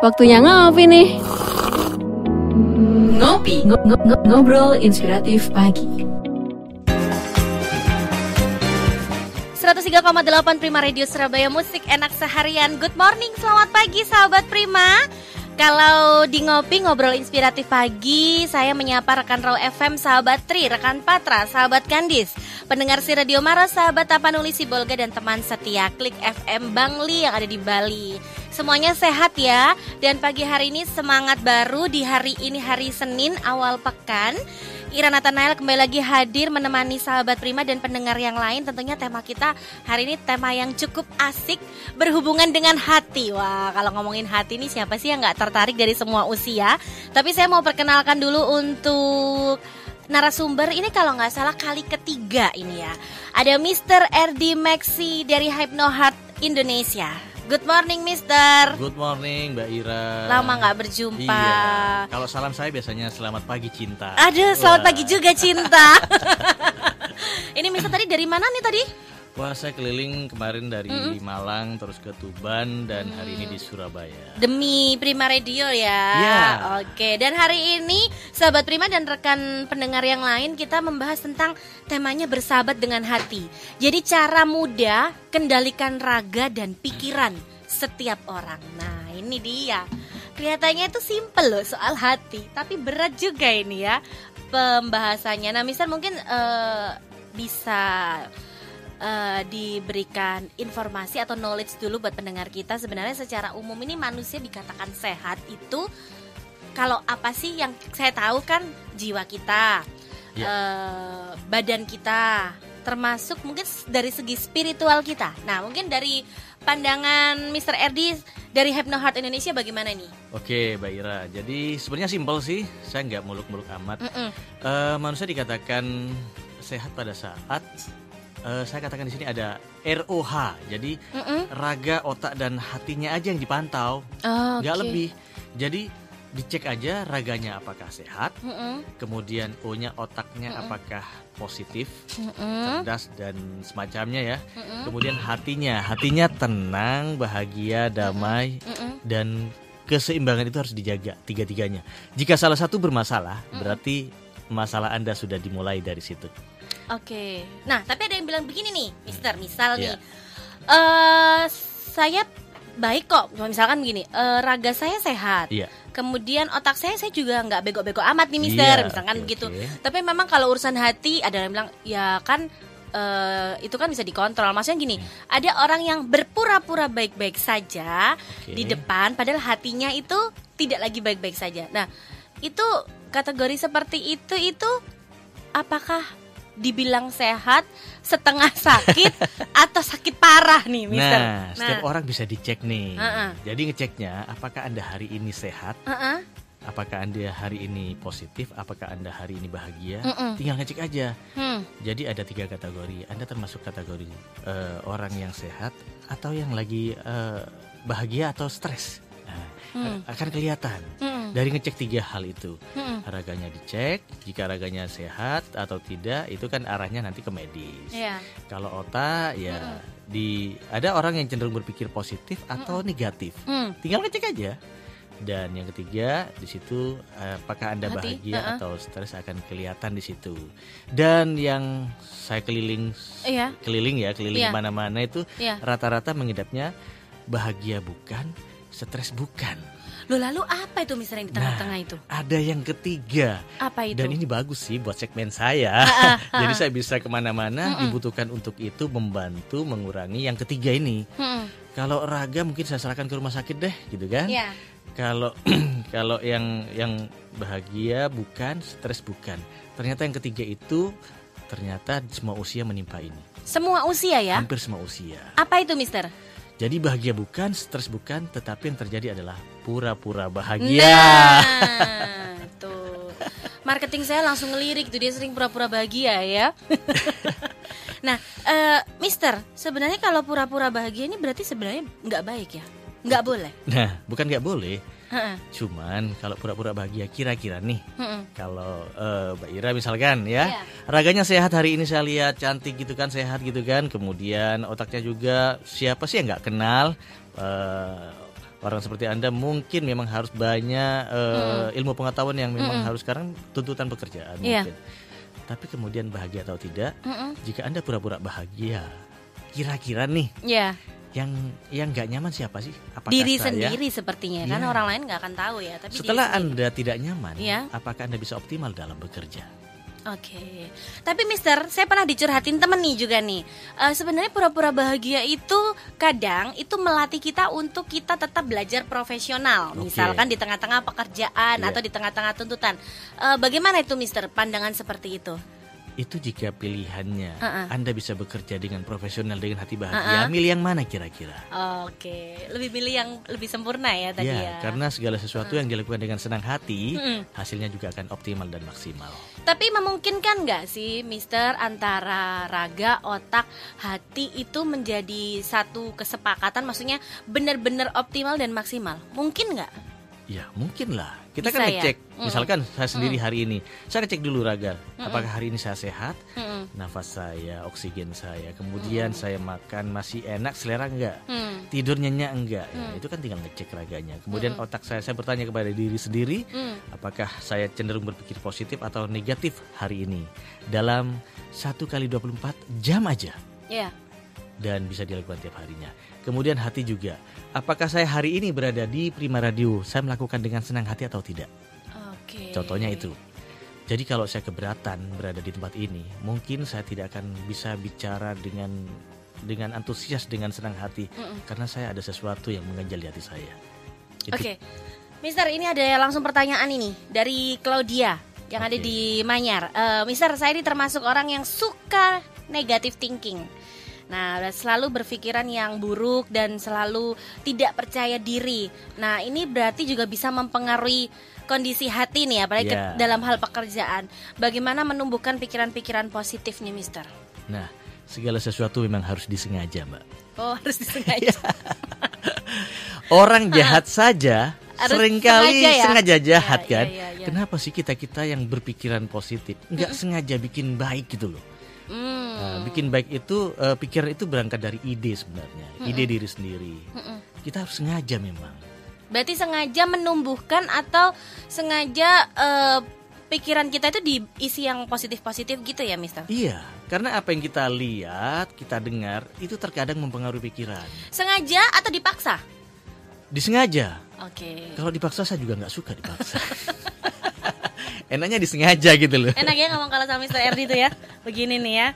waktunya ngopi nih. Ngopi, ngo- ngo- ngo- ngobrol inspiratif pagi. 103,8 Prima Radio Surabaya Musik enak seharian Good morning, selamat pagi sahabat Prima Kalau di Ngopi Ngobrol Inspiratif Pagi Saya menyapa rekan Raw FM, sahabat Tri, rekan Patra, sahabat Kandis Pendengar si Radio Mara, sahabat Tapanuli Sibolga dan teman setia Klik FM Bangli yang ada di Bali Semuanya sehat ya Dan pagi hari ini semangat baru di hari ini hari Senin awal pekan Ira Nathanael kembali lagi hadir menemani sahabat Prima dan pendengar yang lain. Tentunya tema kita hari ini tema yang cukup asik berhubungan dengan hati. Wah, kalau ngomongin hati ini siapa sih yang nggak tertarik dari semua usia? Tapi saya mau perkenalkan dulu untuk narasumber ini kalau nggak salah kali ketiga ini ya. Ada Mr. RD Maxi dari Hypno Heart Indonesia. Good morning, Mister. Good morning Mbak Ira. Lama nggak berjumpa. Iya. Kalau salam saya biasanya selamat pagi cinta. Aduh, selamat Wah. pagi juga cinta. Ini Mister tadi dari mana nih tadi? Wah saya keliling kemarin dari Malang terus ke Tuban dan hari ini di Surabaya. Demi Prima Radio ya. Iya. Oke, dan hari ini sahabat Prima dan rekan pendengar yang lain kita membahas tentang temanya bersahabat dengan hati. Jadi cara mudah kendalikan raga dan pikiran setiap orang. Nah, ini dia. Kelihatannya itu simple loh soal hati, tapi berat juga ini ya pembahasannya. Nah, misal mungkin eh, bisa eh, diberikan informasi atau knowledge dulu buat pendengar kita sebenarnya secara umum ini manusia dikatakan sehat itu kalau apa sih yang saya tahu kan jiwa kita Ya. eh, badan kita termasuk mungkin dari segi spiritual kita nah mungkin dari pandangan Mr. Erdi dari Hypno Heart Indonesia bagaimana nih Oke Mbak Ira, jadi sebenarnya simpel sih, saya nggak muluk-muluk amat. Mm-mm. Eh, manusia dikatakan sehat pada saat eh, saya katakan di sini ada ROH, jadi Mm-mm. raga, otak dan hatinya aja yang dipantau, Oh, nggak oke. lebih. Jadi dicek aja raganya apakah sehat, Mm-mm. kemudian O-nya otaknya apakah positif, Mm-mm. cerdas dan semacamnya ya. Mm-mm. Kemudian hatinya, hatinya tenang, bahagia, damai Mm-mm. dan keseimbangan itu harus dijaga tiga-tiganya. Jika salah satu bermasalah, berarti masalah Anda sudah dimulai dari situ. Oke. Nah, tapi ada yang bilang begini nih, Mister. Misal nih, Iya. eh saya baik kok. Misalkan begini, eh, raga saya sehat. Iya. Kemudian otak saya saya juga nggak bego-bego amat nih, Mister. Iya, Misalkan oke, begitu. Tapi memang kalau urusan hati ada yang bilang, ya kan eh, itu kan bisa dikontrol. Maksudnya gini, ada orang yang berpura-pura baik-baik saja Oke. di depan, padahal hatinya itu tidak lagi baik-baik saja. Nah, itu kategori seperti itu itu apakah dibilang sehat setengah sakit atau sakit parah nih, Mister? Nah, setiap orang bisa dicek nih. Heeh. Jadi ngeceknya apakah Anda hari ini sehat, Heeh. apakah Anda hari ini positif, apakah Anda hari ini bahagia. Mm-mm. Tinggal ngecek aja. Hmm. Jadi ada tiga kategori. Anda termasuk kategori eh, orang yang sehat atau yang lagi eh, bahagia atau stres. Hmm. akan kelihatan Hmm. dari ngecek tiga hal itu. Hmm. Raganya dicek, jika raganya sehat atau tidak, itu kan arahnya nanti ke medis. Iya. Kalau otak ya di ada orang yang cenderung berpikir positif atau negatif. Hmm. Tinggal ngecek aja. Dan yang ketiga di situ eh, apakah Anda Hati, bahagia uh-uh. atau stres akan kelihatan di situ. Dan yang saya keliling Iya. keliling ya, keliling Iya. mana-mana itu Iya. rata-rata mengidapnya bahagia bukan, stres bukan. Loh lalu apa itu Mister yang di tengah-tengah itu? Ada yang ketiga Apa itu? dan ini bagus sih buat segmen saya. Jadi saya bisa ke mana-mana dibutuhkan untuk itu membantu mengurangi yang ketiga ini. Hmm. Kalau raga mungkin saya serahkan ke rumah sakit deh, gitu kan? Iya. Kalau kalau yang yang bahagia bukan, stres bukan. Ternyata yang ketiga itu ternyata semua usia menimpa ini. Semua usia ya? Hampir semua usia. Apa itu Mister? Jadi bahagia bukan, stres bukan, tetapi yang terjadi adalah pura-pura bahagia. Nah, tuh. Marketing saya langsung ngelirik tuh dia sering pura-pura bahagia ya. nah, eh, Mister, sebenarnya kalau pura-pura bahagia ini berarti sebenarnya nggak baik ya? Nggak boleh. Nah, bukan nggak boleh. Heeh. Cuman kalau pura-pura bahagia kira-kira nih Heeh. kalau eh, Mbak Ira misalkan ya Iya. raganya sehat hari ini saya lihat cantik gitu kan sehat gitu kan kemudian otaknya juga siapa sih yang nggak kenal eh, orang seperti anda mungkin memang harus banyak eh, ilmu pengetahuan yang memang harus sekarang tuntutan pekerjaan Iya. mungkin. Tapi kemudian bahagia atau tidak, Mm-mm. jika anda pura-pura bahagia, kira-kira nih Ya, yang yang nggak nyaman siapa sih? Apakah diri saya? sendiri sepertinya kan Iya. orang lain nggak akan tahu ya. Tapi Setelah anda tidak nyaman, Iya. apakah anda bisa optimal dalam bekerja? Oke, tapi Mister, saya pernah dicurhatin temen nih juga nih. Eh, Sebenarnya pura-pura bahagia itu kadang itu melatih kita untuk kita tetap belajar profesional. Oke. Misalkan di tengah-tengah pekerjaan Iya. atau di tengah-tengah tuntutan. Eh, bagaimana itu Mister? Pandangan seperti itu? Itu jika pilihannya Uh-uh. Anda bisa bekerja dengan profesional dengan hati bahagia, milih yang mana kira-kira? Oke, lebih milih yang lebih sempurna ya tadi ya. Ya, karena segala sesuatu yang dilakukan dengan senang hati, Mm-mm. hasilnya juga akan optimal dan maksimal. Tapi memungkinkan nggak sih, Mister, antara raga, otak, hati itu menjadi satu kesepakatan, maksudnya benar-benar optimal dan maksimal? Mungkin nggak? Ya, mungkin lah. Kita Bisa kan ya? ngecek, Mm-mm. misalkan saya sendiri hari ini, saya ngecek dulu raga, apakah hari ini saya sehat, Mm-mm. nafas saya, oksigen saya, kemudian saya makan masih enak, selera enggak, Hmm. tidur nyenyak enggak, Ya, itu kan tinggal ngecek raganya. Kemudian otak saya, saya bertanya kepada diri sendiri, Hmm. apakah saya cenderung berpikir positif atau negatif hari ini dalam satu kali 24 jam aja Ya. dan bisa dilakukan tiap harinya. Kemudian hati juga, apakah saya hari ini berada di Prima Radio, saya melakukan dengan senang hati atau tidak? Oke. Contohnya itu. Jadi kalau saya keberatan berada di tempat ini, mungkin saya tidak akan bisa bicara dengan dengan antusias dengan senang hati Mm-mm. karena saya ada sesuatu yang mengganjal di hati saya. Oke, Mister, ini ada langsung pertanyaan ini dari Claudia yang ada Oke. di Manyar. Eh, Mister, saya ini termasuk orang yang suka negative thinking. Nah, selalu berpikiran yang buruk dan selalu tidak percaya diri. Nah, ini berarti juga bisa mempengaruhi kondisi hati nih, apalagi ke- Ya. dalam hal pekerjaan. Bagaimana menumbuhkan pikiran-pikiran positif nih, Mister? Nah, segala sesuatu memang harus disengaja, Mbak. Oh, harus disengaja. Orang jahat saja sering kali sengaja ya? sengaja jahat Ya, kan. ya, ya, ya. Kenapa sih kita-kita yang berpikiran positif nggak sengaja bikin baik gitu loh? Hmm. Nah, bikin baik itu eh, pikiran itu berangkat dari ide sebenarnya, ide diri sendiri. Mm-mm. Kita harus sengaja memang. Berarti sengaja menumbuhkan atau sengaja eh, pikiran kita itu diisi yang positif-positif gitu ya, Mister? Iya, karena apa yang kita lihat, kita dengar itu terkadang mempengaruhi pikiran. Sengaja atau dipaksa? Disengaja. Oke. Kalau dipaksa saya juga nggak suka dipaksa. Enaknya disengaja gitu loh. Enak ya ngomong kalau sama Mister Erdi itu ya. Begini nih ya.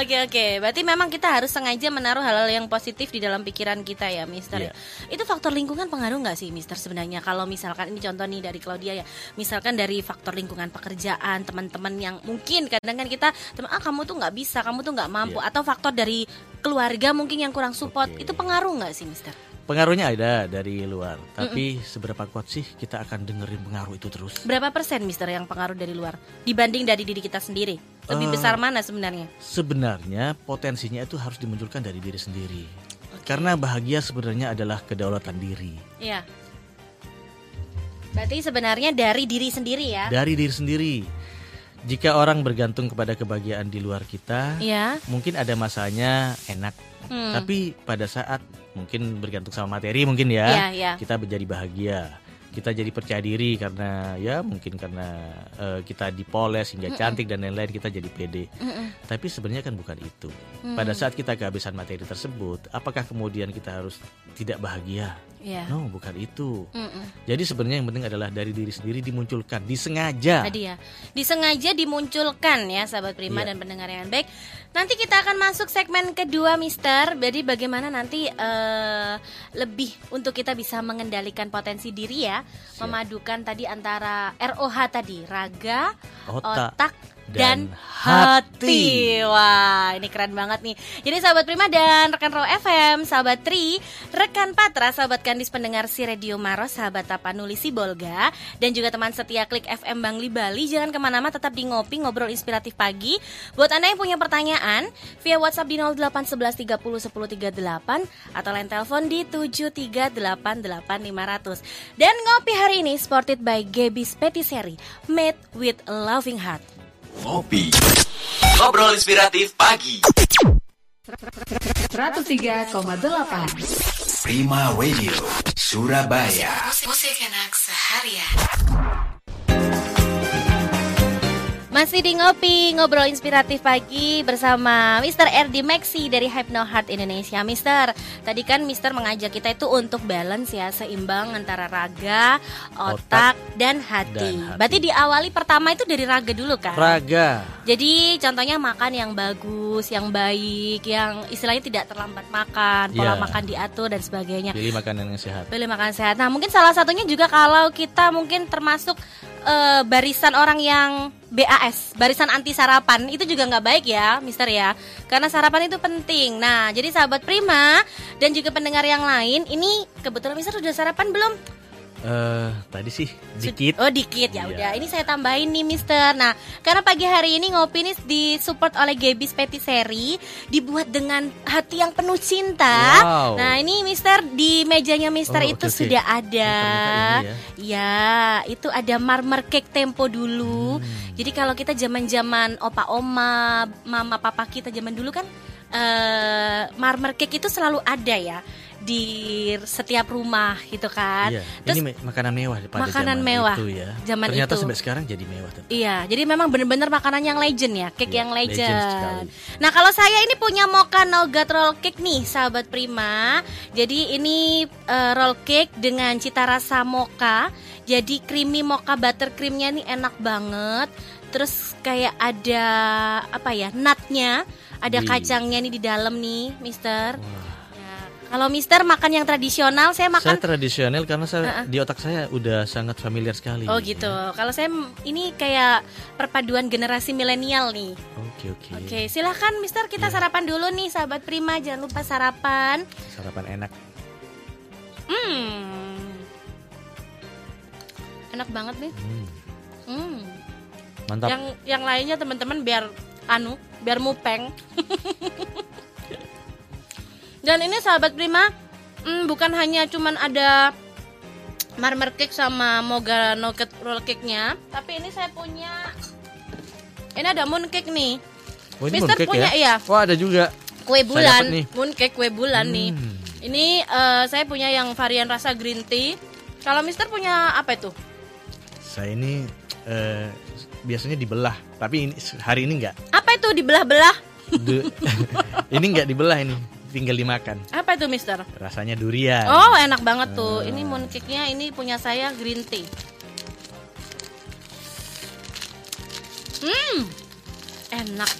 Oke oke. Berarti memang kita harus sengaja menaruh hal-hal yang positif di dalam pikiran kita ya, Mister. Iya. Itu faktor lingkungan pengaruh nggak sih, Mister sebenarnya? Kalau misalkan ini contoh nih dari Claudia ya. Misalkan dari faktor lingkungan pekerjaan, teman-teman yang mungkin kadang kan kita teman ah kamu tuh nggak bisa, kamu tuh nggak mampu Iya. atau faktor dari keluarga mungkin yang kurang support. Oke. Itu pengaruh nggak sih, Mister? Pengaruhnya ada dari luar, tapi seberapa kuat sih kita akan dengerin pengaruh itu terus? Berapa persen, Mister, yang pengaruh dari luar dibanding dari diri kita sendiri? Lebih Eh, besar mana sebenarnya? Sebenarnya potensinya itu harus dimunculkan dari diri sendiri. Karena bahagia sebenarnya adalah kedaulatan diri. Iya. Berarti sebenarnya dari diri sendiri ya? Dari diri sendiri. Jika orang bergantung kepada kebahagiaan di luar kita, Iya. mungkin ada masanya enak. Hmm. Tapi pada saat mungkin bergantung sama materi mungkin ya, Iya, iya. kita menjadi bahagia. Kita jadi percaya diri karena ya mungkin karena eh, kita dipoles hingga cantik dan lain-lain kita jadi pede. Mm-mm. Tapi sebenarnya kan bukan itu. Hmm. Pada saat kita kehabisan materi tersebut, apakah kemudian kita harus tidak bahagia? Iya. No, bukan itu. Mm-mm. Jadi sebenarnya yang penting adalah dari diri sendiri dimunculkan, disengaja. Tadi ya, disengaja dimunculkan ya, sahabat Prima Iya. dan pendengar yang baik. Nanti kita akan masuk segmen kedua, Mister. Jadi bagaimana nanti eh, lebih untuk kita bisa mengendalikan potensi diri ya, Siap. memadukan tadi antara ROH tadi, raga, Otak, otak, dan, dan hati. hati. Wah, ini keren banget nih. Jadi sahabat Prima dan rekan Raw FM, sahabat Tri, rekan Patra, sahabat Kandis pendengar si Radio Maros, sahabat Tapanuli Sibolga, dan juga teman setia Klik FM Bangli Bali, jangan ke mana-mana, tetap di ngopi ngobrol inspiratif pagi. Buat anda yang punya pertanyaan, via WhatsApp di 0811 30 10 38 atau line telepon di 7388500. Dan ngopi hari ini supported by Gaby's Patisserie, made with loving heart. Ngopi. Ngobrol inspiratif pagi. 103,8 Prima Radio, Surabaya. Musik enak seharian. Masih di ngopi, ngobrol inspiratif pagi bersama Mr. RD Maxi dari Hypno Heart Indonesia. Mister, tadi kan Mister mengajak kita itu untuk balance ya, seimbang antara raga, otak, Otak, dan, hati. dan hati. Berarti diawali pertama itu dari raga dulu kan? Raga. Jadi contohnya makan yang bagus, yang baik, yang istilahnya tidak terlambat makan, pola Iya. makan diatur dan sebagainya. Pilih makanan yang sehat. Pilih makan sehat. Nah, mungkin salah satunya juga kalau kita mungkin termasuk eh, barisan orang yang BAS, barisan anti sarapan, itu juga nggak baik ya, Mister ya. Karena sarapan itu penting. Nah, jadi sahabat Prima dan juga pendengar yang lain, ini kebetulan Mister sudah sarapan belum? Eh, tadi sih dikit. Oh dikit ya Iya. udah. Ini saya tambahin nih Mister. Nah karena pagi hari ini ngopi ini disupport oleh Gebis Patisserie dibuat dengan hati yang penuh cinta. Wow. Nah ini Mister di mejanya Mister Oh, itu oke. sudah ada. Oh, ternyata ini Ya itu ada marmer cake tempo dulu. Hmm. Jadi kalau kita zaman-zaman opa oma, mama papa kita zaman dulu kan eh marmer cake itu selalu ada ya di setiap rumah gitu kan. Iya. Terus ini makanan mewah pada Makanan zaman mewah. itu ya. Zaman Ternyata itu. sampai sekarang jadi mewah. tetap. Iya, jadi memang bener-bener makanan yang legend ya, cake Iya, yang legend legend. sekali. Nah, kalau saya ini punya mocha nougat roll cake nih, sahabat Prima. Jadi ini eh, roll cake dengan cita rasa mocha. Jadi creamy mocha buttercreamnya nih enak banget. Terus kayak ada apa ya, nutnya, ada Wih. kacangnya nih di dalam nih, Mister. Wah. Kalau Mister makan yang tradisional, saya makan Saya tradisional karena saya di otak saya udah sangat familiar sekali. Oh gitu. Kalau saya ini kayak perpaduan generasi milenial nih. Oke oke. Oke, silahkan Mister kita Iya. sarapan dulu nih sahabat Prima. Jangan lupa sarapan. Sarapan enak. Hmm. Enak banget nih. Hmm. Hmm. Mantap. Yang yang lainnya teman-teman biar anu, biar mupeng. Dan ini sahabat Prima, hmm, bukan hanya cuman ada marmer cake sama moga nugget roll cake-nya, tapi ini saya punya ini ada moon cake nih. Oh, ini Mister mooncake punya, ya? iya. Wah ada juga. Kue bulan, nih. moon cake kue bulan nih. Hmm. Ini eh, saya punya yang varian rasa green tea. Kalau Mister punya apa itu? Saya ini eh, biasanya dibelah, tapi ini, hari ini enggak. Apa itu dibelah-belah? Ini enggak dibelah ini, tinggal dimakan. Apa itu Mister? Rasanya durian. Oh enak banget tuh. Ah. Ini mooncake-nya ini punya saya green tea. Hmm, enak.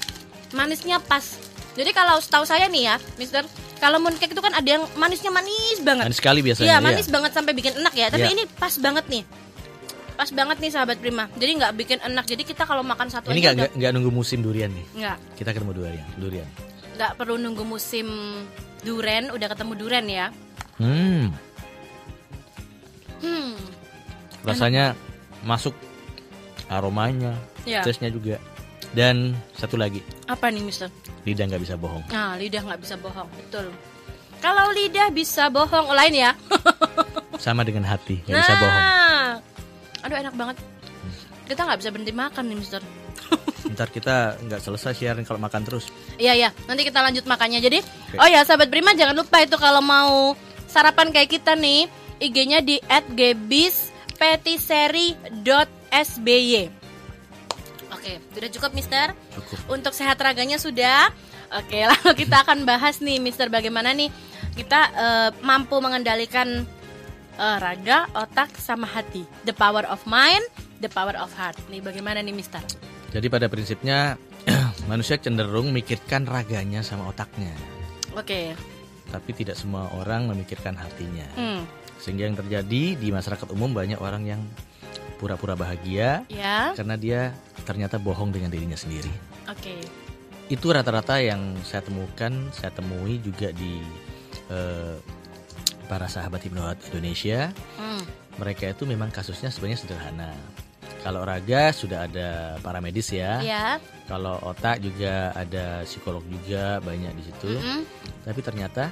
Manisnya pas. Jadi kalau setahu saya nih ya, Mister, kalau mooncake itu kan ada yang manisnya manis banget. Manis sekali biasanya. Iya iya. manis banget sampai bikin enak ya. Tapi Iya. ini pas banget nih. Pas banget nih sahabat Prima. Jadi nggak bikin enak. Jadi kita kalau makan satu Ini udah enggak enggak nunggu musim durian nih. nggak Kita ketemu durian, durian. Nggak perlu nunggu musim duren. Udah ketemu duren ya. Hmm, Hmm, rasanya masuk aromanya, ya. taste-nya juga. Dan satu lagi, Apa nih Mister? lidah nggak bisa bohong. Nah, lidah nggak bisa bohong, betul. Kalau lidah bisa bohong, oh, lain ya. Sama dengan hati, nggak nah, bisa bohong. aduh enak banget. Kita nggak bisa berhenti makan nih, Mister. Ntar kita nggak selesai siaran kalau makan terus. Iya ya, nanti kita lanjut makannya. Jadi, oh ya, sahabat Prima jangan lupa itu kalau mau sarapan kayak kita nih, IG-nya di @gebispetisserie.sby. Oke, sudah cukup, Mister. Cukup. Untuk sehat raganya sudah. Oke, lalu kita akan bahas nih, Mister, bagaimana nih kita eh, mampu mengendalikan eh, raga, otak, sama hati. The power of mind, the power of heart. Nih, bagaimana nih, Mister? Jadi pada prinsipnya manusia cenderung memikirkan raganya sama otaknya, Oke. tapi tidak semua orang memikirkan hatinya. Hmm. Sehingga yang terjadi di masyarakat umum banyak orang yang pura-pura bahagia Ya. karena dia ternyata bohong dengan dirinya sendiri. Oke. Itu rata-rata yang saya temukan, saya temui juga di eh, para sahabat hipnot Indonesia. Hmm. Mereka itu memang kasusnya sebenarnya sederhana. Kalau raga sudah ada paramedis ya. Ya. Kalau otak juga ada psikolog juga banyak di situ. Mm-mm. Tapi ternyata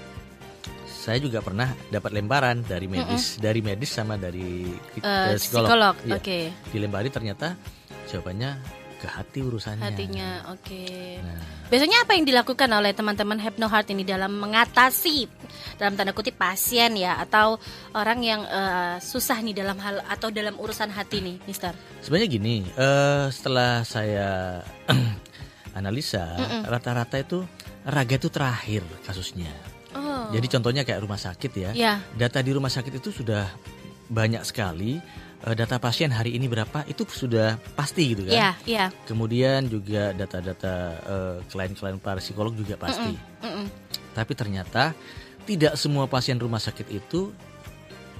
saya juga pernah dapat lemparan dari medis, dari medis sama dari eh, psikolog. psikolog. Iya. Oke. Dilempari ternyata jawabannya ke hati urusannya. hatinya. Oke. Nah, Biasanya apa yang dilakukan oleh teman-teman Hypno Heart ini dalam mengatasi dalam tanda kutip pasien ya atau orang yang eh, susah nih dalam hal atau dalam urusan hati nih, Mister? sebenarnya gini, eh, setelah saya analisa, rata-rata itu raga itu terakhir kasusnya. Oh. Jadi contohnya kayak rumah sakit ya. ya, Data di rumah sakit itu sudah banyak sekali. Eh, data pasien hari ini berapa itu sudah pasti gitu kan. ya, ya. Kemudian juga data-data eh, klien-klien para psikolog juga pasti. Mm-mm. Tapi ternyata tidak semua pasien rumah sakit itu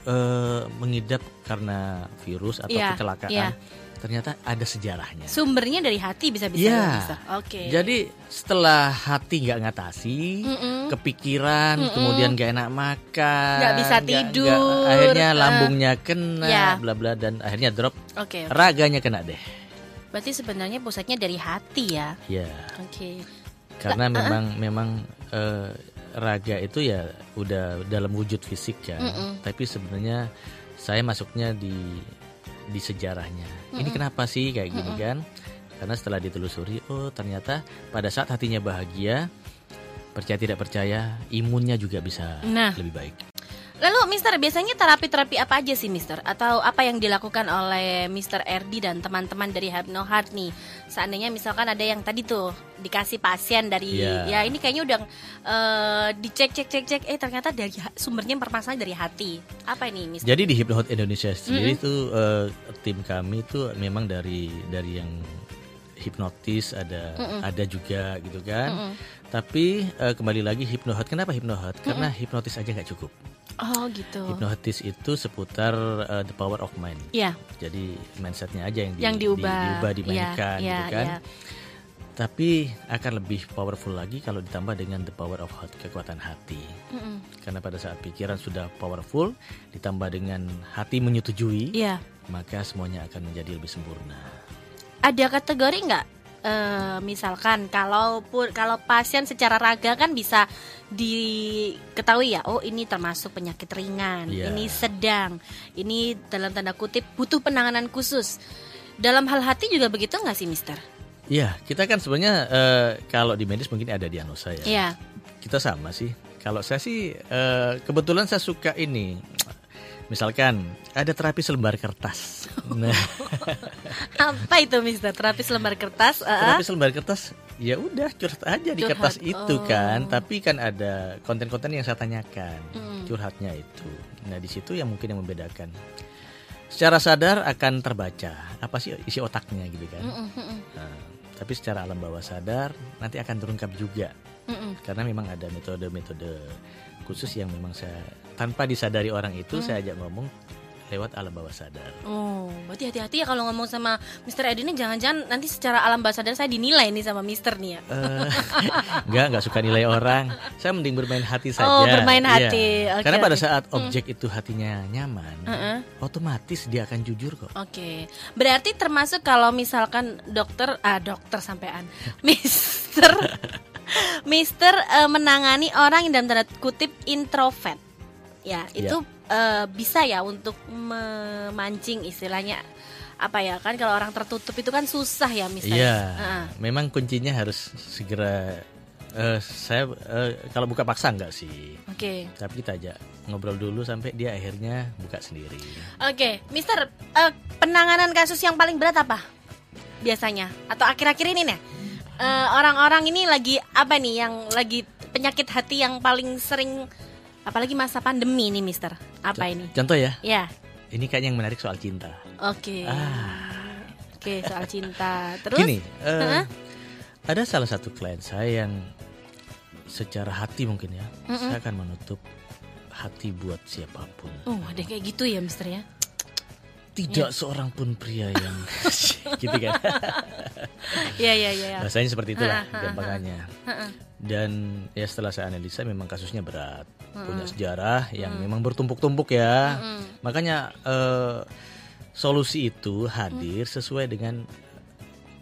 eh, mengidap karena virus atau Iya, kecelakaan. iya. Ternyata ada sejarahnya. Sumbernya dari hati bisa-bisa ya. Oke. Jadi setelah hati nggak ngatasi, Mm-mm. kepikiran, kemudian nggak enak makan, Nggak bisa tidur, nggak- akhirnya eh. lambungnya kena, Ya. bla bla dan akhirnya drop, Oke. raganya kena deh. Berarti sebenarnya pusatnya dari hati ya. Ya, Oke. karena memang memang eh, raga itu ya udah dalam wujud fisik kan, Mm-mm. tapi sebenarnya saya masuknya di di sejarahnya. Ini kenapa sih kayak gini kan? Karena setelah ditelusuri, oh ternyata pada saat hatinya bahagia, percaya tidak percaya, imunnya juga bisa Nah. lebih baik. Lalu Mister biasanya terapi-terapi apa aja sih Mister? Atau apa yang dilakukan oleh Mister Erdi dan teman-teman dari Hypno Heart nih? Seandainya misalkan ada yang tadi tuh dikasih pasien dari Iya. ya ini kayaknya udah eh, dicek cek cek cek eh ternyata dari sumbernya permasalahan dari hati. Apa ini Mister? Jadi di Hypnohot Indonesia sendiri itu eh, tim kami itu memang dari dari yang hipnotis ada ada juga gitu kan. Tapi eh, kembali lagi Hypnohot. Kenapa Hypnohot? Karena hipnotis aja nggak cukup. Oh gitu. Hipnotis itu seputar eh, the power of mind. Iya, Jadi mindsetnya aja yang, di- yang di- diubah. diubah Iya, dimainkan iya, gitu kan. iya. Tapi akan lebih powerful lagi kalau ditambah dengan the power of heart, kekuatan hati. Mm-mm. Karena pada saat pikiran sudah powerful, ditambah dengan hati menyetujui, Iya. maka semuanya akan menjadi lebih sempurna. Ada kategori nggak? Eh, misalkan kalau kalau pasien secara raga kan bisa diketahui ya, oh ini termasuk penyakit ringan, Iya. ini sedang, ini dalam tanda kutip butuh penanganan khusus. Dalam hal hati juga begitu nggak sih, Mister? Iya, kita kan sebenarnya eh, kalau di medis mungkin ada diagnosa ya. Iya. Kita sama sih. Kalau saya sih eh, kebetulan saya suka ini. Misalkan ada terapi selembar kertas. Nah, Apa itu, Mister? Terapi selembar kertas? eh, terapi selembar kertas ya udah curhat aja di Curhat, kertas itu oh. kan. Tapi kan ada konten-konten yang saya tanyakan. Mm. Curhatnya itu. Nah, di situ yang mungkin yang membedakan. Secara sadar akan terbaca apa sih isi otaknya gitu kan. Mm-mm, Nah, tapi secara alam bawah sadar nanti akan terungkap juga mm-mm. karena memang ada metode-metode khusus yang memang saya tanpa disadari orang itu saya ajak ngomong lewat alam bawah sadar. Oh, berarti hati-hati ya kalau ngomong sama Mister Edi ini jangan-jangan nanti secara alam bahasa sadar saya dinilai nih sama Mister nih ya. Eh, Enggak, enggak suka nilai orang. Saya mending bermain hati saja. Oh, bermain Iya. hati. Oke, Karena pada saat objek itu hatinya nyaman, Heeh. otomatis dia akan jujur kok. Oke, berarti termasuk kalau misalkan dokter, ah dokter sampean, Mister, Mister eh, menangani orang yang dalam tanda kutip introvert, ya itu eh, bisa ya untuk memancing istilahnya apa ya kan kalau orang tertutup itu kan susah ya Mister. Iya, Heeh. memang kuncinya harus segera. eh, saya eh, kalau buka paksa enggak sih, Oke, tapi kita ajak ngobrol dulu sampai dia akhirnya buka sendiri. oke, Mister, eh, penanganan kasus yang paling berat apa biasanya atau akhir-akhir ini nih? Eh, orang-orang ini lagi apa nih yang lagi penyakit hati yang paling sering apalagi masa pandemi nih Mister apa ini Contoh ya, ya ini kayaknya yang menarik soal cinta. oke Ah. oke soal cinta terus Gini, eh, Heeh. ada salah satu klien saya yang secara hati mungkin ya, saya akan menutup hati buat siapa pun. oh ada kayak gitu ya Mister ya Tidak seorang pun pria yang gitu kan. ya ya ya, ya. Rasanya seperti itulah gampangannya. Dan ya setelah saya analisa memang kasusnya berat, punya sejarah yang memang bertumpuk-tumpuk ya. Makanya eh, solusi itu hadir sesuai dengan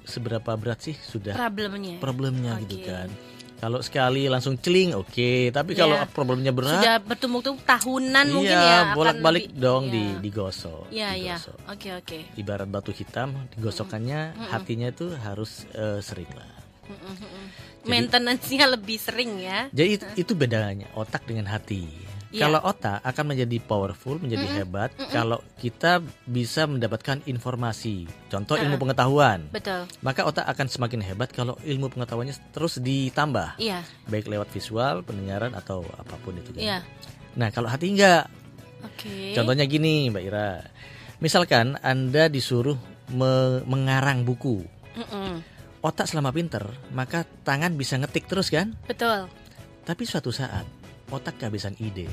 seberapa berat sih sudah problemnya problemnya gitu Oke. kan. Kalau sekali langsung celing oke, tapi kalau Iya. problemnya berat Sudah bertumbuk-tumbuk tahunan mungkin iya, ya akan bolak-balik lebih- dong Iya. di digosok. Iya, iya. Oke, oke. Ibarat batu hitam, digosokannya hatinya itu harus eh, sering lah. Jadi- Maintenance-nya lebih sering ya. Jadi itu, itu bedanya otak dengan hati. Iya. Kalau otak akan menjadi powerful, menjadi hebat kalau kita bisa mendapatkan informasi. Contoh ilmu pengetahuan. Betul. Maka otak akan semakin hebat kalau ilmu pengetahuannya terus ditambah, Iya, baik lewat visual, pendengaran atau apa pun itu kan. iya. Nah, kalau hati enggak. Oke. Contohnya gini, Mbak Ira. Misalkan Anda disuruh me- mengarang buku. Mm-mm. Otak selama pinter, maka tangan bisa ngetik terus kan? Betul. Tapi suatu saat otak kehabisan ide.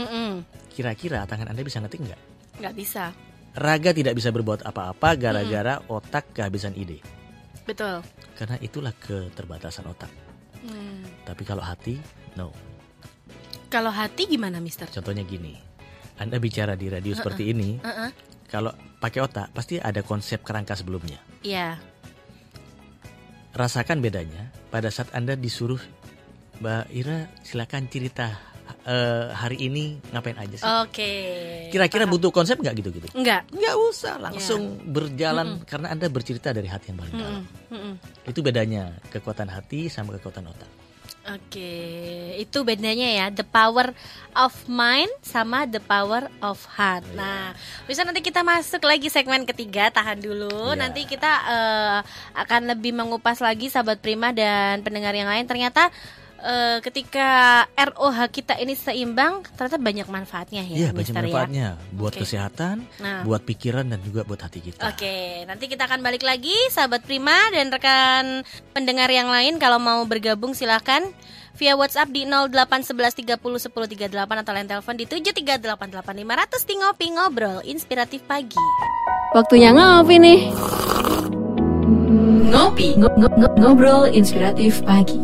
Mm-mm. Kira-kira tangan Anda bisa ngetik nggak? Nggak bisa. Raga tidak bisa berbuat apa-apa gara-gara otak kehabisan ide. Betul. Karena itulah keterbatasan otak. Hmm. Tapi kalau hati, no. Kalau hati gimana, Mister? Contohnya gini. Anda bicara di radio seperti ini, Heeh. kalau pakai otak pasti ada konsep kerangka sebelumnya. Iya. Rasakan bedanya pada saat Anda disuruh Mbak Ira silakan cerita eh, hari ini ngapain aja sih? Oke. Kira-kira Paham. butuh konsep nggak gitu-gitu? Enggak. Nggak usah, langsung berjalan karena Anda bercerita dari hati yang paling dalam. Mm-mm. Mm-mm. Itu bedanya kekuatan hati sama kekuatan otak. Oke, itu bedanya ya, the power of mind sama the power of heart. Iya. Nah, bisa nanti kita masuk lagi segmen ketiga, tahan dulu. Iya. Nanti kita eh, akan lebih mengupas lagi sahabat Prima dan pendengar yang lain. Ternyata eh, ketika ROH kita ini seimbang, ternyata banyak manfaatnya ya, Iya, banyak ya. manfaatnya buat Oke. kesehatan, Nah. buat pikiran dan juga buat hati kita. Oke, nanti kita akan balik lagi sahabat Prima dan rekan pendengar yang lain kalau mau bergabung silakan via WhatsApp di 0811 30 10 38 atau lain telepon di 7388 500 di ngopi ngobrol inspiratif pagi. Waktunya ngopi nih. Ngopi, ngo- ngo- ngo- ngobrol inspiratif pagi.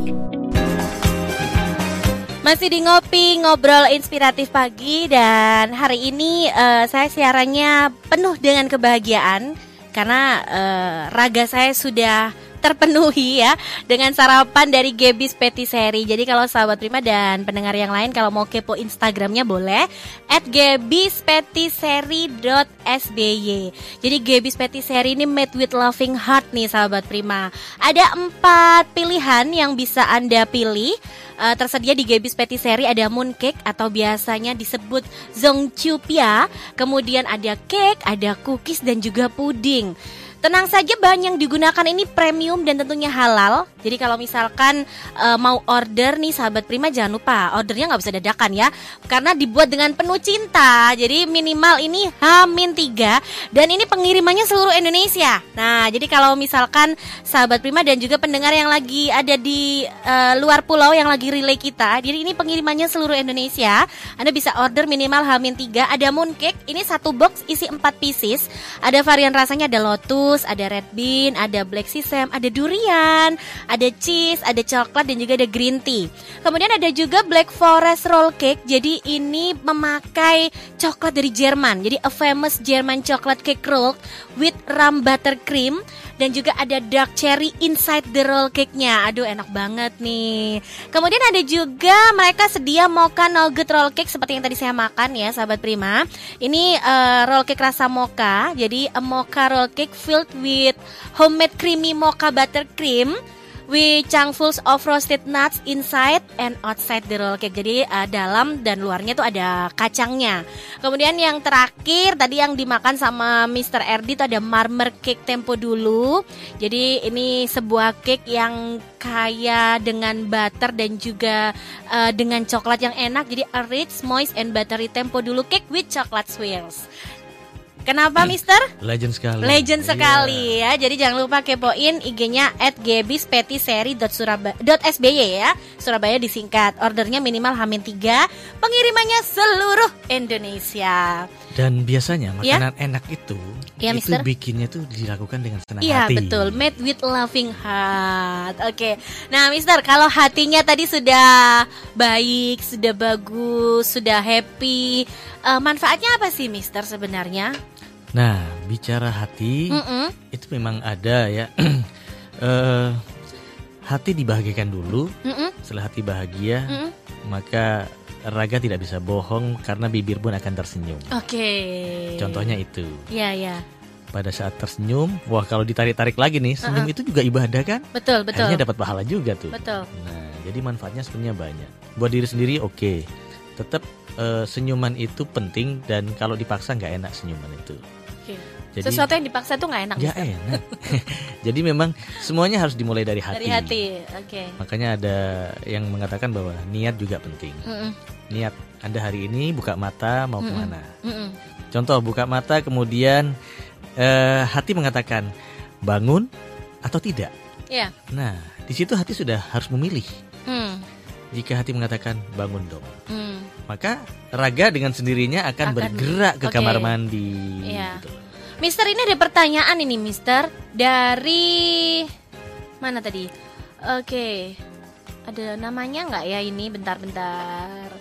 Masih di ngopi ngobrol inspiratif pagi dan hari ini eh, saya siarannya penuh dengan kebahagiaan karena eh, raga saya sudah terpenuhi ya dengan sarapan dari Gebis Petisserie. Jadi kalau sahabat Prima dan pendengar yang lain kalau mau kepo Instagramnya boleh at gebispetisserie.sby. Jadi Gebis Petisserie ini made with loving heart nih sahabat Prima. Ada empat pilihan yang bisa anda pilih. Eh, tersedia di Gebis Petisserie ada mooncake atau biasanya disebut zongchupia. Kemudian ada cake, ada cookies dan juga puding. Tenang saja bahan yang digunakan ini premium dan tentunya halal. Jadi kalau misalkan eh, mau order nih sahabat Prima jangan lupa ordernya nggak bisa dadakan ya, karena dibuat dengan penuh cinta. Jadi minimal ini H-3 dan ini pengirimannya seluruh Indonesia. Nah jadi kalau misalkan sahabat Prima dan juga pendengar yang lagi ada di eh, luar pulau yang lagi relay kita, jadi ini pengirimannya seluruh Indonesia. Anda bisa order minimal H-3 Ada mooncake, ini satu box isi 4 pieces. Ada varian rasanya ada lotus, ada red bean, ada black sesame, ada durian, cheese, ada coklat dan juga ada green tea. Kemudian ada juga black forest roll cake. Jadi ini memakai coklat dari Jerman. Jadi a famous German chocolate cake roll with rum buttercream dan juga ada dark cherry inside the roll cake-nya. Aduh enak banget nih. Kemudian ada juga mereka sedia mocha nugget roll cake seperti yang tadi saya makan ya sahabat Prima. Ini eh, roll cake rasa mocha. Jadi a mocha roll cake filled with homemade creamy mocha buttercream with chungfuls of roasted nuts inside and outside the roll cake. Jadi eh, dalam dan luarnya tuh ada kacangnya. Kemudian yang terakhir tadi yang dimakan sama Mr. Erdi itu ada marmer cake tempo dulu. Jadi ini sebuah cake yang kaya dengan butter dan juga eh, dengan coklat yang enak. Jadi a rich, moist and buttery tempo dulu cake with chocolate swirls. Kenapa, Mister? Legend sekali. Legend Iya. sekali ya. Jadi jangan lupa kepoin IG-nya @gebispetisserie.surabaya.sby ya. Surabaya disingkat. Ordernya minimal Hamin 3, pengirimannya seluruh Indonesia. Dan biasanya Ya? makanan enak itu Iya, itu Mister. bikinnya tuh dilakukan dengan senang Iya hati. betul, made with loving heart. Oke, nah Mister, kalau hatinya tadi sudah baik, sudah bagus, sudah happy, eh, manfaatnya apa sih Mister sebenarnya? Nah, bicara hati Mm-mm. itu memang ada ya. Eh, hati dibahagiakan dulu. Mm-mm, Setelah hati bahagia, mm-mm. maka raga tidak bisa bohong karena bibir pun akan tersenyum. Oke. Contohnya itu. Ya ya. Pada saat tersenyum, wah kalau ditarik-tarik lagi nih, senyum itu juga ibadah kan? Betul betul. Akhirnya dapat pahala juga tuh. Betul. Nah, jadi manfaatnya sebenarnya banyak. Buat diri sendiri oke. Tetap eh, senyuman itu penting dan kalau dipaksa nggak enak senyuman itu. Jadi Sesuatu yang dipaksa tuh nggak enak. Mister. enak. jadi memang semuanya harus dimulai dari hati. Dari hati. Oke. Makanya ada yang mengatakan bahwa niat juga penting. Mm-mm, Niat Anda hari ini buka mata mau Mm-mm. ke mana? mm-mm. Contoh buka mata kemudian eh, hati mengatakan bangun atau tidak. Ya. Nah, di situ hati sudah harus memilih. Hmm. Jika hati mengatakan bangun dong, Hmm. maka raga dengan sendirinya akan, Akan- bergerak ke oke. kamar mandi. Iya. gitu. Mister ini ada pertanyaan ini Mister dari mana tadi? Oke, ada namanya nggak ya ini? Bentar-bentar.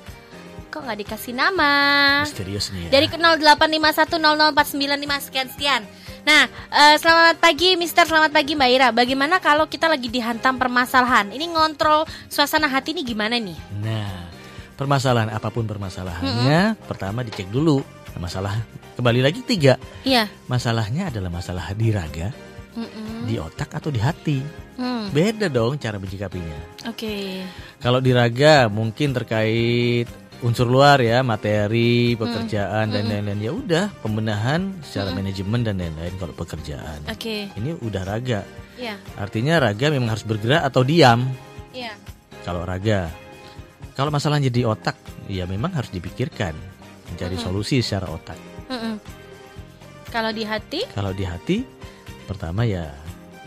Kok nggak dikasih nama? Misterius nih ya. Dari 085100495 sekian sekian. Nah, eh, selamat pagi Mister, selamat pagi Mbak Ira. Bagaimana kalau kita lagi dihantam permasalahan? Ini ngontrol suasana hati ini gimana nih? Nah, permasalahan apa pun permasalahannya, pertama dicek dulu masalah. Kembali lagi tiga, Iya. masalahnya adalah masalah di raga, Mm-mm. di otak atau di hati. Hmm, Beda dong cara menyikapinya. Oke. Kalau di raga mungkin terkait unsur luar ya, materi, pekerjaan dan lain-lain ya udah pembenahan secara manajemen dan lain-lain kalau pekerjaan. Oke. Ini udah raga. Iya. Artinya raga memang harus bergerak atau diam Iya. kalau raga. Kalau masalahnya di otak, ya memang harus dipikirkan, mencari solusi secara otak. Mm-mm. Kalau di hati? Kalau di hati, pertama ya,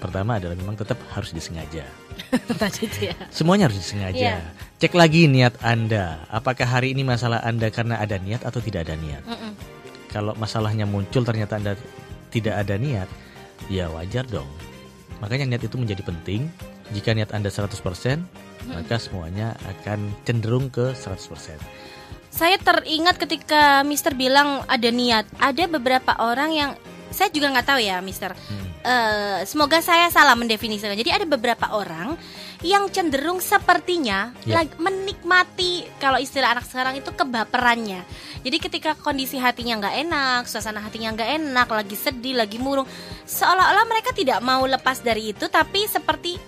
pertama adalah memang tetap harus disengaja. Tadi itu ya. Semuanya harus disengaja. Iya. Cek lagi niat Anda. Apakah hari ini masalah Anda karena ada niat atau tidak ada niat? Mm-mm. Kalau masalahnya muncul ternyata Anda tidak ada niat, ya wajar dong. Makanya niat itu menjadi penting. Jika niat Anda 100%, maka semuanya akan cenderung ke 100%. Saya teringat ketika Mister bilang ada niat. Ada beberapa orang yang saya juga nggak tahu ya, Mister. Hmm. Eh, semoga saya salah mendefinisikan. Jadi ada beberapa orang yang cenderung sepertinya Ya. lag- menikmati kalau istilah anak sekarang itu kebaperannya. Jadi ketika kondisi hatinya nggak enak, suasana hatinya nggak enak, lagi sedih, lagi murung, seolah-olah mereka tidak mau lepas dari itu, tapi seperti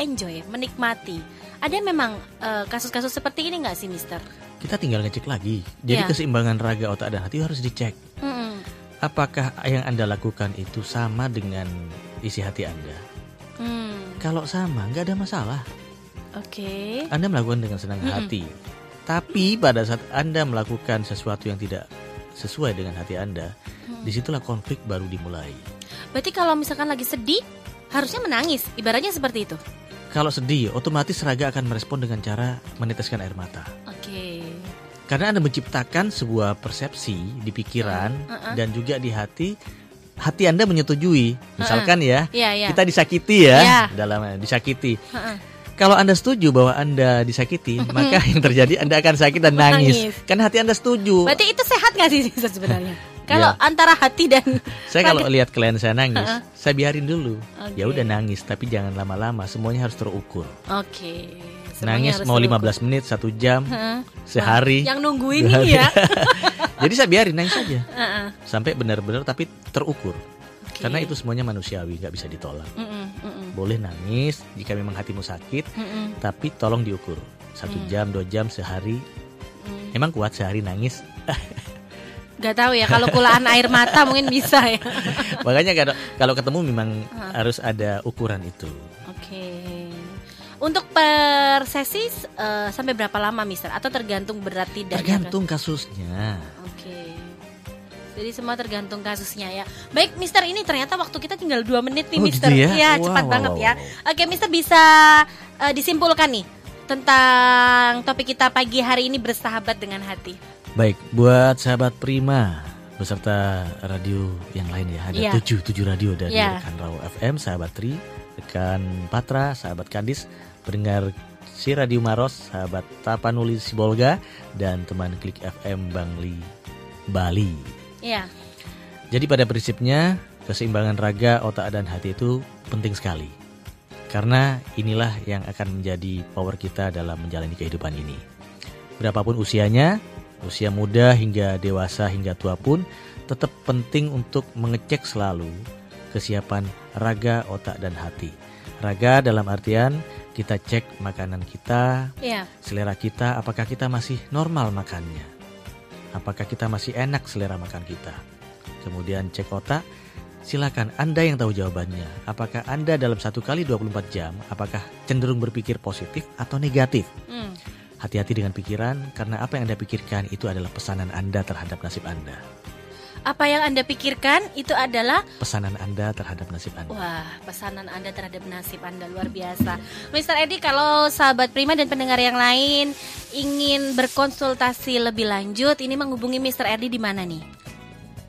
enjoy, menikmati. Ada memang eh, kasus-kasus seperti ini nggak sih, Mister? Kita tinggal ngecek lagi. Jadi Ya. keseimbangan raga, otak, dan hati harus dicek. Mm-mm. Apakah yang Anda lakukan itu sama dengan isi hati Anda? Hmm, Kalau sama, nggak ada masalah. Oke. Anda melakukan dengan senang Mm-mm. hati. Tapi pada saat Anda melakukan sesuatu yang tidak sesuai dengan hati Anda, di situlah konflik baru dimulai. Berarti kalau misalkan lagi sedih, harusnya menangis. Ibaratnya seperti itu. Kalau sedih, otomatis raga akan merespon dengan cara meneteskan air mata. Oke. Karena Anda menciptakan sebuah persepsi di pikiran Mm-mm. dan juga di hati, hati Anda menyetujui. Misalkan ya, Iya, iya. kita disakiti ya, Iya. dalam disakiti. Heeh. Kalau Anda setuju bahwa Anda disakiti, maka yang terjadi Anda akan sakit dan nangis. Nangis. Kan hati Anda setuju. Berarti itu sehat gak sih sebenarnya? Kalau Ya. antara hati dan Saya kalau lihat klien saya nangis, saya biarin dulu. Oke. Ya udah nangis, tapi jangan lama-lama. Semuanya harus terukur. Oke. Semuanya nangis mau terukur. 15 menit, satu jam, Heeh. sehari. Yang nungguin ini ya. Jadi saya biarin nangis aja Heeh. sampai benar-benar tapi terukur. Oke. Karena itu semuanya manusiawi, nggak bisa ditolak. Mm-mm, mm-mm, Boleh nangis jika memang hatimu sakit, mm-mm, tapi tolong diukur. Satu Hmm. jam, dua jam, sehari. mm. Emang kuat sehari nangis? Gak tahu ya kalau kulaan air mata mungkin bisa ya. Makanya kalau kalau ketemu memang harus ada ukuran itu. Oke. Untuk per sesi eh, sampai berapa lama Mister? Atau tergantung berat tidaknya? Tergantung kasusnya. Oke. Jadi semua tergantung kasusnya ya. Baik, Mister ini ternyata waktu kita tinggal dua menit nih, Oh, Mister. gitu ya? Iya, Wow, cepat wow, banget wow, ya. Oke, Mister bisa eh, disimpulkan nih tentang topik kita pagi hari ini bersahabat dengan hati. Baik, buat sahabat Prima beserta radio yang lain ya ada Iya. tujuh tujuh radio dari rekan Raw FM, sahabat Tri, rekan Patra, sahabat Kadis, pendengar si Radio Maros, sahabat Tapanuli Sibolga, dan teman Klik FM Bangli Bali. Iya. Jadi pada prinsipnya keseimbangan raga, otak dan hati itu penting sekali. Karena inilah yang akan menjadi power kita dalam menjalani kehidupan ini. Berapapun usianya, usia muda hingga dewasa hingga tua pun tetap penting untuk mengecek selalu kesiapan raga, otak, dan hati. Raga dalam artian kita cek makanan kita, Iya. selera kita, apakah kita masih normal makannya? Apakah kita masih enak selera makan kita? Kemudian cek otak, silakan Anda yang tahu jawabannya. Apakah Anda dalam satu kali 24 jam, apakah cenderung berpikir positif atau negatif? Hmm. Hati-hati dengan pikiran, karena apa yang Anda pikirkan itu adalah pesanan Anda terhadap nasib Anda. Apa yang Anda pikirkan itu adalah Pesanan Anda terhadap nasib Anda. Wah, pesanan Anda terhadap nasib Anda luar biasa. Mr. Edi, kalau sahabat Prima dan pendengar yang lain ingin berkonsultasi lebih lanjut, ini menghubungi Mr. Edi di mana nih?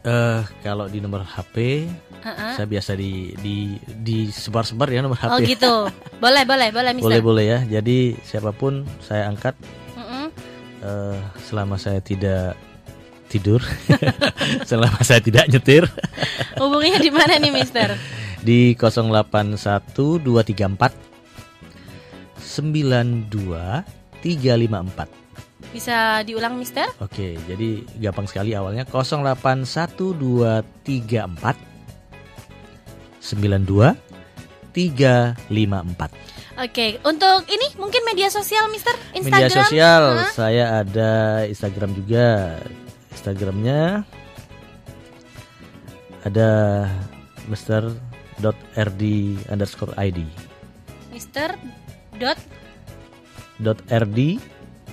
Eh, kalau di nomor HP, Heeh. saya biasa di di di sebar-sebar ya nomor HP. Oh gitu. Boleh, boleh, boleh, Mister. Boleh boleh ya. Jadi siapa pun saya angkat Mm-mm. eh, selama saya tidak tidur, selama saya tidak nyetir Hubunginya di mana nih, Mister? di 081234 92354. Bisa diulang, Mister? Oke, jadi gampang sekali awalnya 081234 92 354. Oke, untuk ini mungkin media sosial, Mister? Instagram? Media sosial Hah? saya ada Instagram juga. Instagramnya ada Mr.rd underscore id Mister dot dot rd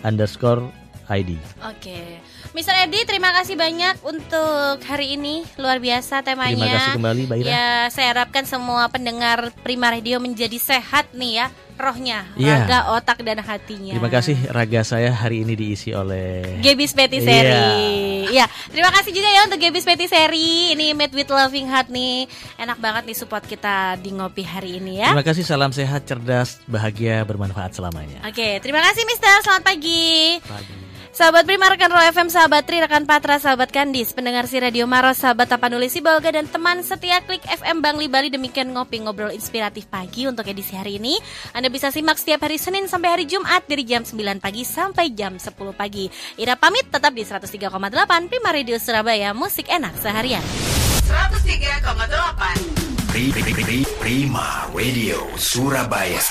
underscore id. Oke, Mister Edi, terima kasih banyak untuk hari ini luar biasa temanya. Terima kasih kembali, Mbak Ira. Ya, saya harapkan semua pendengar Prima Radio menjadi sehat nih ya, rohnya, Iya. raga, otak dan hatinya. Terima kasih raga saya hari ini diisi oleh Gebis Petisserie. Ya, terima kasih juga ya untuk Gebis Petisserie. Ini made with loving heart nih. Enak banget nih support kita di ngopi hari ini ya. Terima kasih salam sehat, cerdas, bahagia, bermanfaat selamanya. Oke, terima kasih Mister. Selamat pagi. Pagi. Sahabat Prima, rekan Roh FM, sahabat Tri, rekan Patra, sahabat Kandis, pendengar si Radio Maros, sahabat Tapanuli Sibolga, dan teman setia Klik FM Bangli Bali demikian ngopi ngobrol inspiratif pagi untuk edisi hari ini. Anda bisa simak setiap hari Senin sampai hari Jumat dari jam 9 pagi sampai jam 10 pagi. Ira pamit tetap di 103,8 Prima Radio Surabaya, musik enak seharian. 103,8 Pri- Pri- Pri- Prima Radio Surabaya